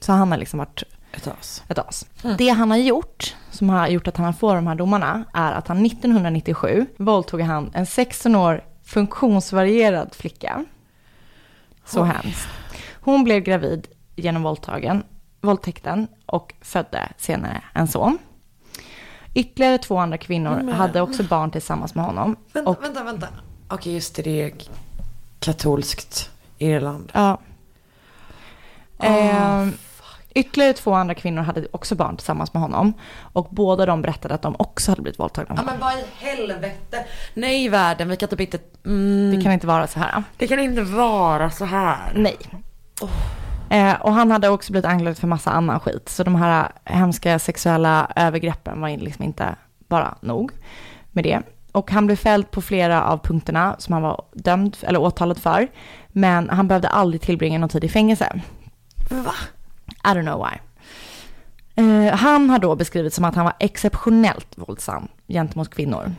Så han har liksom varit Ett as. ett as. Det han har gjort, som har gjort att han får de här domarna, är att han 1997 våldtog han en 16 år funktionsvarierad flicka. Så hemskt. Hon blev gravid genom våldtagen, våldtäkten och födde senare en son. Ytterligare två andra kvinnor hade också barn tillsammans med honom. Vänta, Och, vänta, vänta. Okej, just det. Det är katolskt Irland. ja. Ehm, ytterligare två andra kvinnor hade också barn tillsammans med honom. Och båda de berättade att de också hade blivit våldtagna. Ja, men vad i helvete. Nej, världen. Vi kan typ inte... Mm, Det kan inte vara så här. det kan inte vara så här. Nej. Eh, och han hade också blivit anklagad för massa annan skit. Så de här hemska sexuella övergreppen var liksom inte bara nog med det. Och han blev fälld på flera av punkterna som han var dömd eller åtalad för. Men han behövde aldrig tillbringa någon tid i fängelse. Va? I don't know why. Eh, han har då beskrivits som att han var exceptionellt våldsam gentemot kvinnor.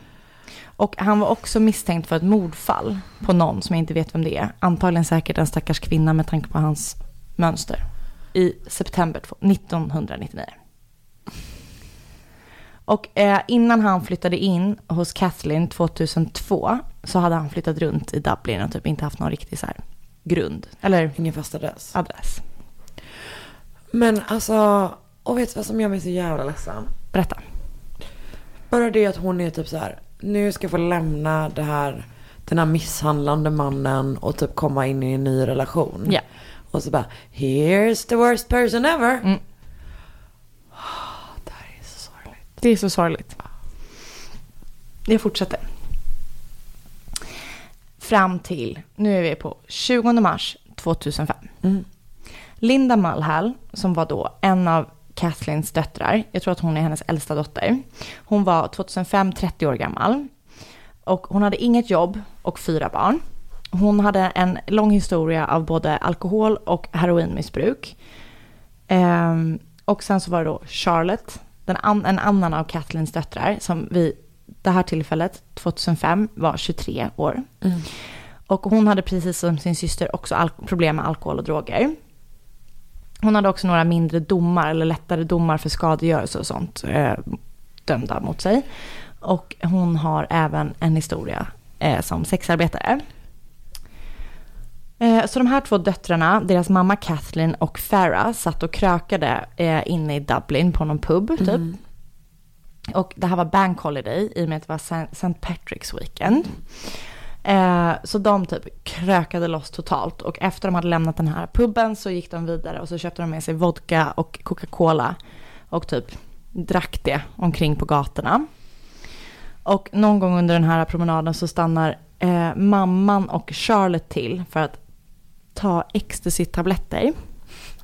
Och han var också misstänkt för ett mordfall på någon som jag inte vet vem det är. Antagligen säkert en stackars kvinna med tanke på hans mönster. I september 1999. Och eh, innan han flyttade in hos Kathleen 2002 så hade han flyttat runt i Dublin och typ inte haft någon riktig så här grund. Eller Ingen fast adress. adress. Men alltså, och vet du vad som gör mig så jävla ledsen? Berätta. Bara det att hon är typ så här, nu ska jag få lämna det här, den här misshandlande mannen och typ komma in i en ny relation. Ja. Och så bara, here's the worst person ever. Mm. Det här är så sorgligt. Det är så sorgligt. Jag fortsätter. Fram till, nu är vi på 20 mars 2005. Mm. Linda Mulhall, som var då en av Kathleens döttrar, jag tror att hon är hennes äldsta dotter. Hon var 2005 30 år gammal. Och hon hade inget jobb och fyra barn. Hon hade en lång historia av både alkohol och heroinmissbruk. Ehm, och sen så var det då Charlotte, den an, en annan av Kathleens döttrar, som vid det här tillfället, 2005, var 23 år. Och hon hade precis som sin syster också problem med alkohol och droger. Hon hade också några mindre domar, eller lättare domar för skadegörelse och sånt, eh, dömda mot sig. Och hon har även en historia eh, som sexarbetare. Eh, Så de här två döttrarna, deras mamma Kathleen och Farah, satt och krökade eh, inne i Dublin på någon pub typ. Och det här var bank holiday i och med att det var St. Patrick's weekend. Eh, så de typ krökade loss totalt och efter de hade lämnat den här puben så gick de vidare och så köpte de med sig vodka och Coca-Cola och typ drack det omkring på gatorna. Och någon gång under den här promenaden så stannar eh, mamman och Charlotte till för att ta ecstasy-tabletter.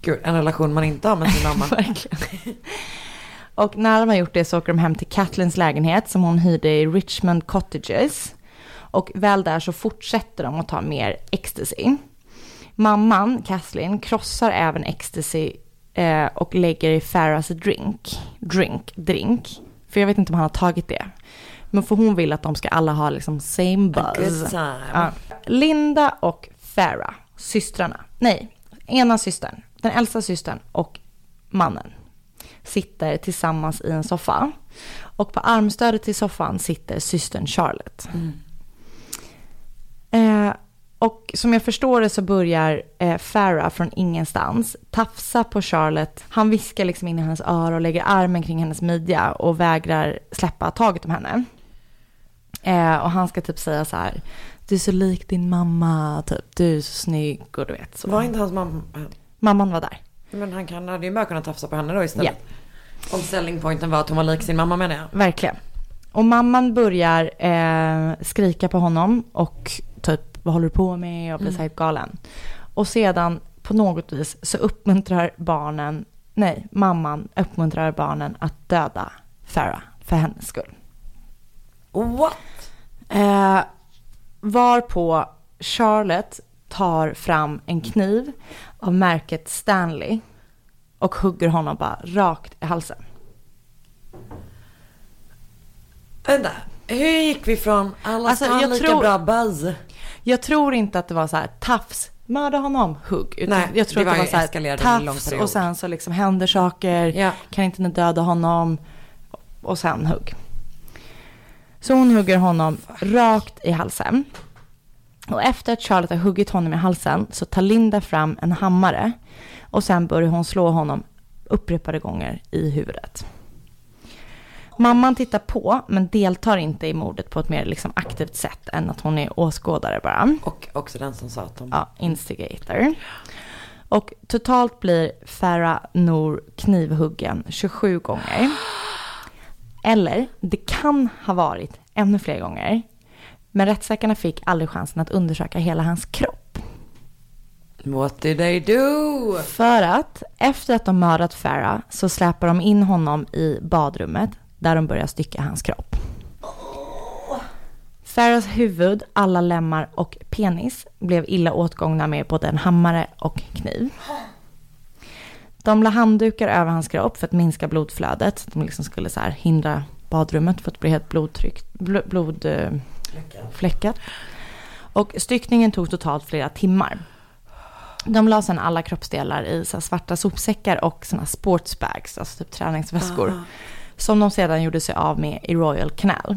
Gud, en relation man inte har med sin mamma. Verkligen. Och när de har gjort det så åker de hem till Kathleens lägenhet som hon hyrde i Richmond Cottages. Och väl där så fortsätter de att ta mer ecstasy. Mamman, Kathleen, krossar även ecstasy eh, och lägger i Farahs drink. Drink, drink. För jag vet inte om han har tagit det. Men för hon vill att de ska alla ha liksom same buzz. Ja. Linda och Farah, systrarna. Nej, ena systern, den äldsta systern och mannen sitter tillsammans i en soffa. Och på armstödet till soffan sitter systern Charlotte. Eh, och som jag förstår det så börjar eh, Farah från ingenstans tafsa på Charlotte. Han viskar liksom in i hennes öra och lägger armen kring hennes midja och vägrar släppa taget om henne. Eh, och han ska typ säga så här, du är så lik din mamma, typ, du är så snygg och du vet så. Var inte hans mamma... Mamman var där. Men han kan, hade ju bara kunnat tafsa på henne då istället. Om selling pointen var att hon var lik sin mamma menar jag. Verkligen. Och mamman börjar eh, skrika på honom och typ vad håller du på med och blir så här galen. Och sedan på något vis så uppmuntrar barnen, nej mamman uppmuntrar barnen att döda Farah för hennes skull. What? Eh, varpå Charlotte tar fram en kniv av märket Stanley och hugger honom bara rakt i halsen. Vänta, hur gick vi från alla Alltså, jag lika tror- bra buzz? Jag tror inte att det var så här tafs, mörda honom, hugg. Utan Nej, jag tror det att det var så här tafs och sen så liksom händer saker. Ja. Kan inte ni döda honom? Och sen hugg. Så hon hugger honom rakt i halsen. Och efter att Charlotte har huggit honom i halsen så tar Linda fram en hammare. Och sen börjar hon slå honom upprepade gånger i huvudet. Mamman tittar på men deltar inte i mordet på ett mer liksom aktivt sätt än att hon är åskådare bara. Och också den som sa att de... Ja, instigator. Och totalt blir Farah Noor knivhuggen 27 gånger. Eller det kan ha varit ännu fler gånger. Men rättsläkarna fick aldrig chansen att undersöka hela hans kropp. What did they do? För att efter att de mördat Farah så släpar de in honom i badrummet där de börjar stycka hans kropp. Farahs huvud, alla lemmar och penis blev illa åtgångna med både en hammare och kniv. De la handdukar över hans kropp för att minska blodflödet. De liksom skulle så hindra badrummet för att bli helt blodtryckt, bl- blod, eh. Och styckningen tog totalt flera timmar. De la sedan alla kroppsdelar i så svarta sopsäckar och såna sportsbags, alltså typ träningsväskor. Som de sedan gjorde sig av med i Royal Canal.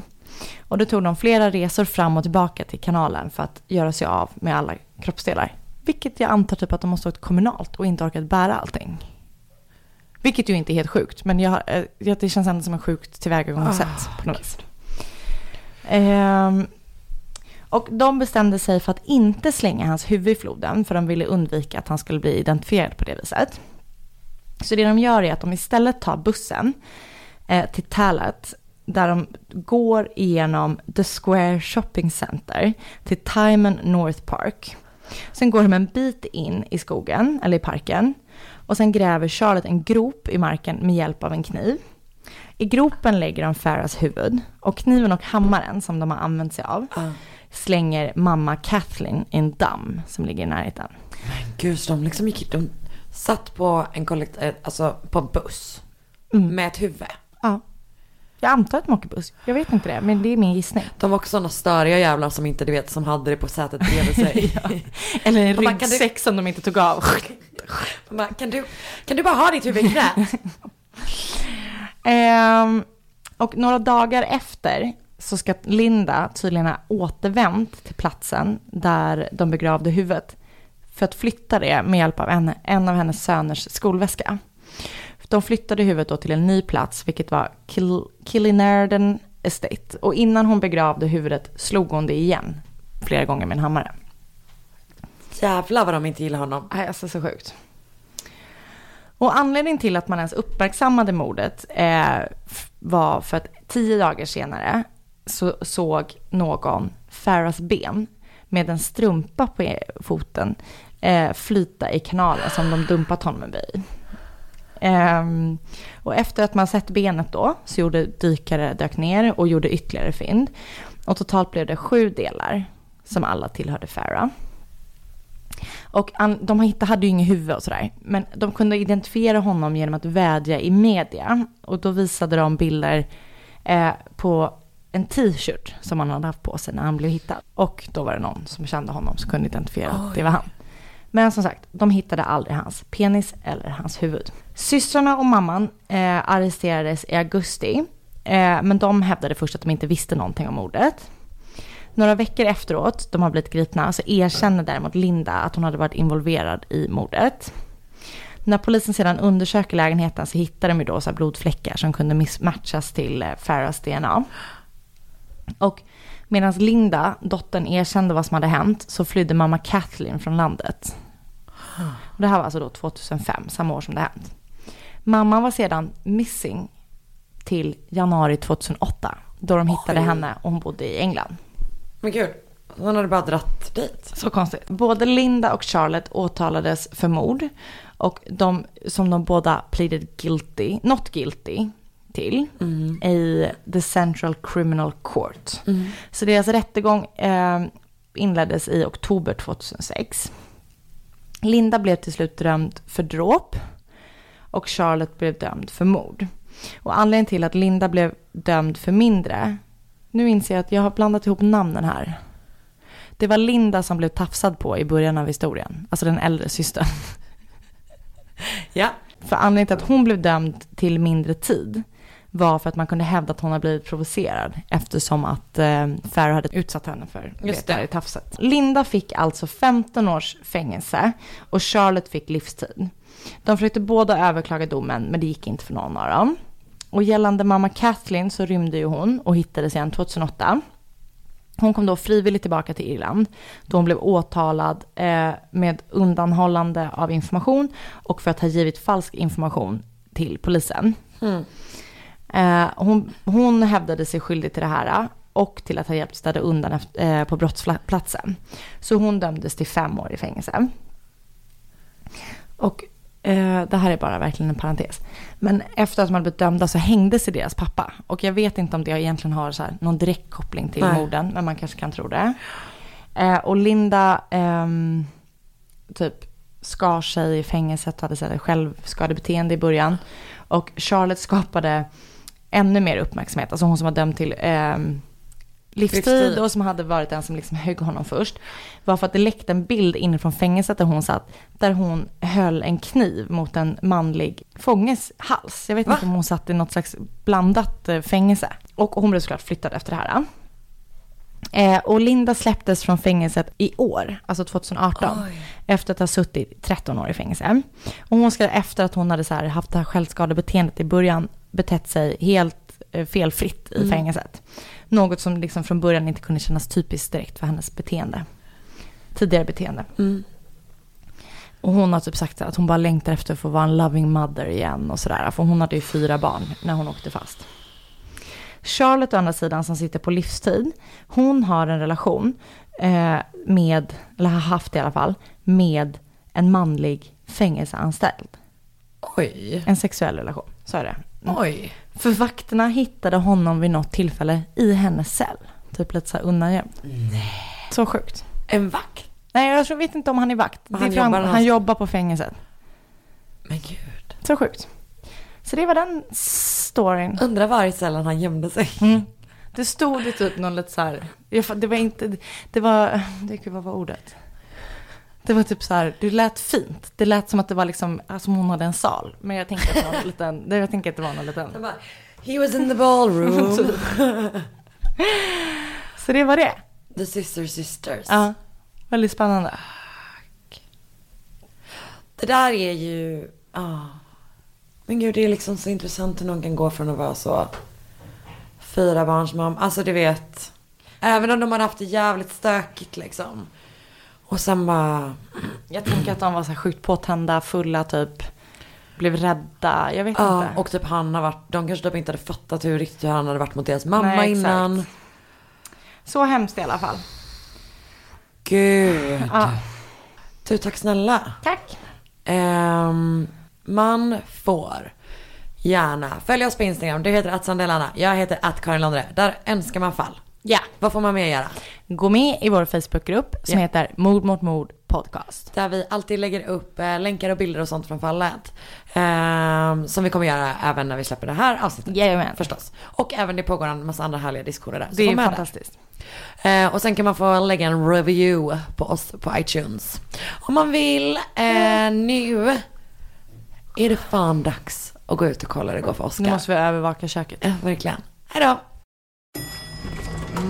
Och då tog de flera resor fram och tillbaka till kanalen för att göra sig av med alla kroppsdelar. Vilket jag antar typ att de måste ha ett kommunalt och inte orkat bära allting. Vilket ju inte är helt sjukt, men jag, eh, jag, det känns ändå som en sjukt tillvägagångssätt på något vis. Ehm, och de bestämde sig för att inte slänga hans huvud i floden för de ville undvika att han skulle bli identifierad på det viset. Så det de gör är att de istället tar bussen eh, till Talat där de går igenom The Square Shopping Center till Timon North Park. Sen går de en bit in i skogen, eller i parken. Och sen gräver Charlotte en grop i marken med hjälp av en kniv. I gropen lägger de Farahs huvud och kniven och hammaren som de har använt sig av slänger mamma Kathleen i en damm som ligger i närheten. Gud, så de liksom gick... De satt på en kollekt... eh, Alltså på en buss. Mm. Med ett huvud. Ja. Jag antar att de åker buss. Jag vet inte det, men det är min gissning. De var också sådana störiga jävlar som inte du vet som hade det på sätet bredvid sig. Eller en ryggsäck som de inte tog av. Bara, kan, du, kan du bara ha ditt huvud i knät? Ehm, och några dagar efter så ska Linda tydligen ha återvänt till platsen där de begravde huvudet för att flytta det med hjälp av en, en av hennes söners skolväska. De flyttade huvudet då till en ny plats, vilket var Kill, Killinerden Estate. Och innan hon begravde huvudet slog hon det igen flera gånger med en hammare. Jävlar vad de inte gillar honom. Nej, alltså så sjukt. Och anledningen till att man ens uppmärksammade mordet eh, var för att tio dagar senare så såg någon Farahs ben med en strumpa på e-, foten eh, flyta i kanalen som de dumpat honom i. Eh, och efter att man sett benet då så gjorde dykare dök ner och gjorde ytterligare fynd. Och totalt blev det sju delar som alla tillhörde Farah. Och de hittade, hade ju inget huvud och sådär. Men de kunde identifiera honom genom att vädja i media. Och då visade de bilder eh, på en t-shirt som han hade haft på sig när han blev hittad. Och då var det någon som kände honom som kunde identifiera att det var han. Men som sagt, de hittade aldrig hans penis eller hans huvud. Systrarna och mamman eh, arresterades i augusti. Eh, men de hävdade först att de inte visste någonting om mordet. Några veckor efteråt, de har blivit gripna, så erkänner däremot Linda att hon hade varit involverad i mordet. När polisen sedan undersöker lägenheten så hittar de ju då så blodfläckar som kunde mismatchas till eh, Farahs DNA. Och medan Linda, dottern, erkände vad som hade hänt så flydde mamma Kathleen från landet. Och det här var alltså då 2005, samma år som det hänt. Mamman var sedan missing till januari 2008 då de hittade Oj. henne och hon bodde i England. Men gud, hon hade bara dratt dit. Så konstigt. Både Linda och Charlotte åtalades för mord och de som de båda pleaded guilty, not guilty till i the Central Criminal Court. Så deras rättegång eh, inleddes i oktober 2006. Linda blev till slut dömd för dråp och Charlotte blev dömd för mord. Och anledningen till att Linda blev dömd för mindre, nu inser jag att jag har blandat ihop namnen här. Det var Linda som blev tafsad på i början av historien, alltså den äldre systern. Ja. För anledningen till att hon blev dömd till mindre tid var för att man kunde hävda att hon har blivit provocerad eftersom att eh, Farah hade utsatt henne för Just det här tafset. Linda fick alltså 15 års fängelse och Charlotte fick livstid. De försökte båda överklaga domen men det gick inte för någon av dem. Och gällande mamma Kathleen så rymde ju hon och hittades igen 2008. Hon kom då frivilligt tillbaka till Irland då hon blev åtalad eh, med undanhållande av information och för att ha givit falsk information till polisen. Eh, hon, hon hävdade sig skyldig till det här och till att ha hjälpt städa undan efter, eh, på brottsplatsen. Så hon dömdes till fem år i fängelse. Och eh, det här är bara verkligen en parentes. Men efter att de hade blivit dömda så hängde sig deras pappa. Och jag vet inte om det egentligen har så här, någon direkt koppling till Nej. morden, men man kanske kan tro det. Eh, och Linda ehm, typ skar sig i fängelset och hade så här självskadebeteende i början. Och Charlotte skapade ännu mer uppmärksamhet. Alltså hon som var dömd till ehm, livstid, Livstid. och som hade varit den som liksom högg honom först. Var för att det läckte en bild inifrån fängelset där hon satt. Där hon höll en kniv mot en manlig fånges hals. Jag vet Va? inte om hon satt i något slags blandat eh, fängelse. Och hon blev såklart flyttad efter det här. Eh, och Linda släpptes från fängelset i år, alltså 2018. Oj. Efter att ha suttit 13 år i fängelse. Och hon ska efter att hon hade så här haft det här självskadebeteendet i början betett sig helt eh, felfritt i fängelset. Något som liksom från början inte kunde kännas typiskt direkt för hennes beteende. Tidigare beteende. Och hon har typ sagt att hon bara längtar efter att få vara en loving mother igen och sådär. För hon hade ju fyra barn när hon åkte fast. Charlotte å andra sidan som sitter på livstid, hon har en relation eh, med, eller har haft i alla fall, med en manlig fängelseanställd. Oj. En sexuell relation, så är det. Oj. För vakterna hittade honom vid något tillfälle i hennes cell. Typ lite så här undangömd. Nej. Så sjukt. En vakt? Nej, jag tror- vet inte om han är vakt. Han han, jobbar han någonstans. jobbar på fängelset. Men gud. Så sjukt. Så det var den storyn. Undrar var i cellen han gömde sig. Mm. Det stod det typ någon lite så här, jag fa- det var inte, det var, det, gud, vad var ordet? Det var typ så här, det lät fint. Det lät som att det var liksom, alltså hon hade en sal. Men jag tänkte att det var någon liten, jag tänker att det var någon liten. Bara, He was in the ballroom. Så det var det. The sister sisters. Ja, väldigt spännande. Det där är ju, ja. Men gud, det är liksom så intressant hur någon kan gå från att vara så fyra barns mamma. Alltså du vet. Även om de hade haft det jävligt stökigt liksom. Och sen bara, Jag tänker att de var så här sjukt påtända, fulla typ. Blev rädda, jag vet ja, inte. och typ han har varit, de kanske typ inte hade fattat hur riktigt han hade varit mot deras mamma Nej, innan. Så hemskt i alla fall. Gud. Ja. Du, tack snälla. Tack. Ehm, man får gärna följa oss på Instagram. Du heter att Sandelana. Jag heter att Karin Landre. Där önskar man fall. Ja. Vad får man mer göra? Gå med i vår Facebookgrupp som Ja. heter Mord mot mord podcast. Där vi alltid lägger upp eh, länkar och bilder och sånt från fallet. Ehm, som vi kommer göra även när vi släpper det här avsnittet. Jajamän. Förstås. Och även det pågår en massa andra härliga diskussioner där. Så Det är fantastiskt. Eh, och sen kan man få lägga en review på oss på iTunes. Om man vill. Eh, nu är det fan dags att gå ut och kolla hur det går för Oscar. Nu måste vi övervaka köket. Ja, verkligen.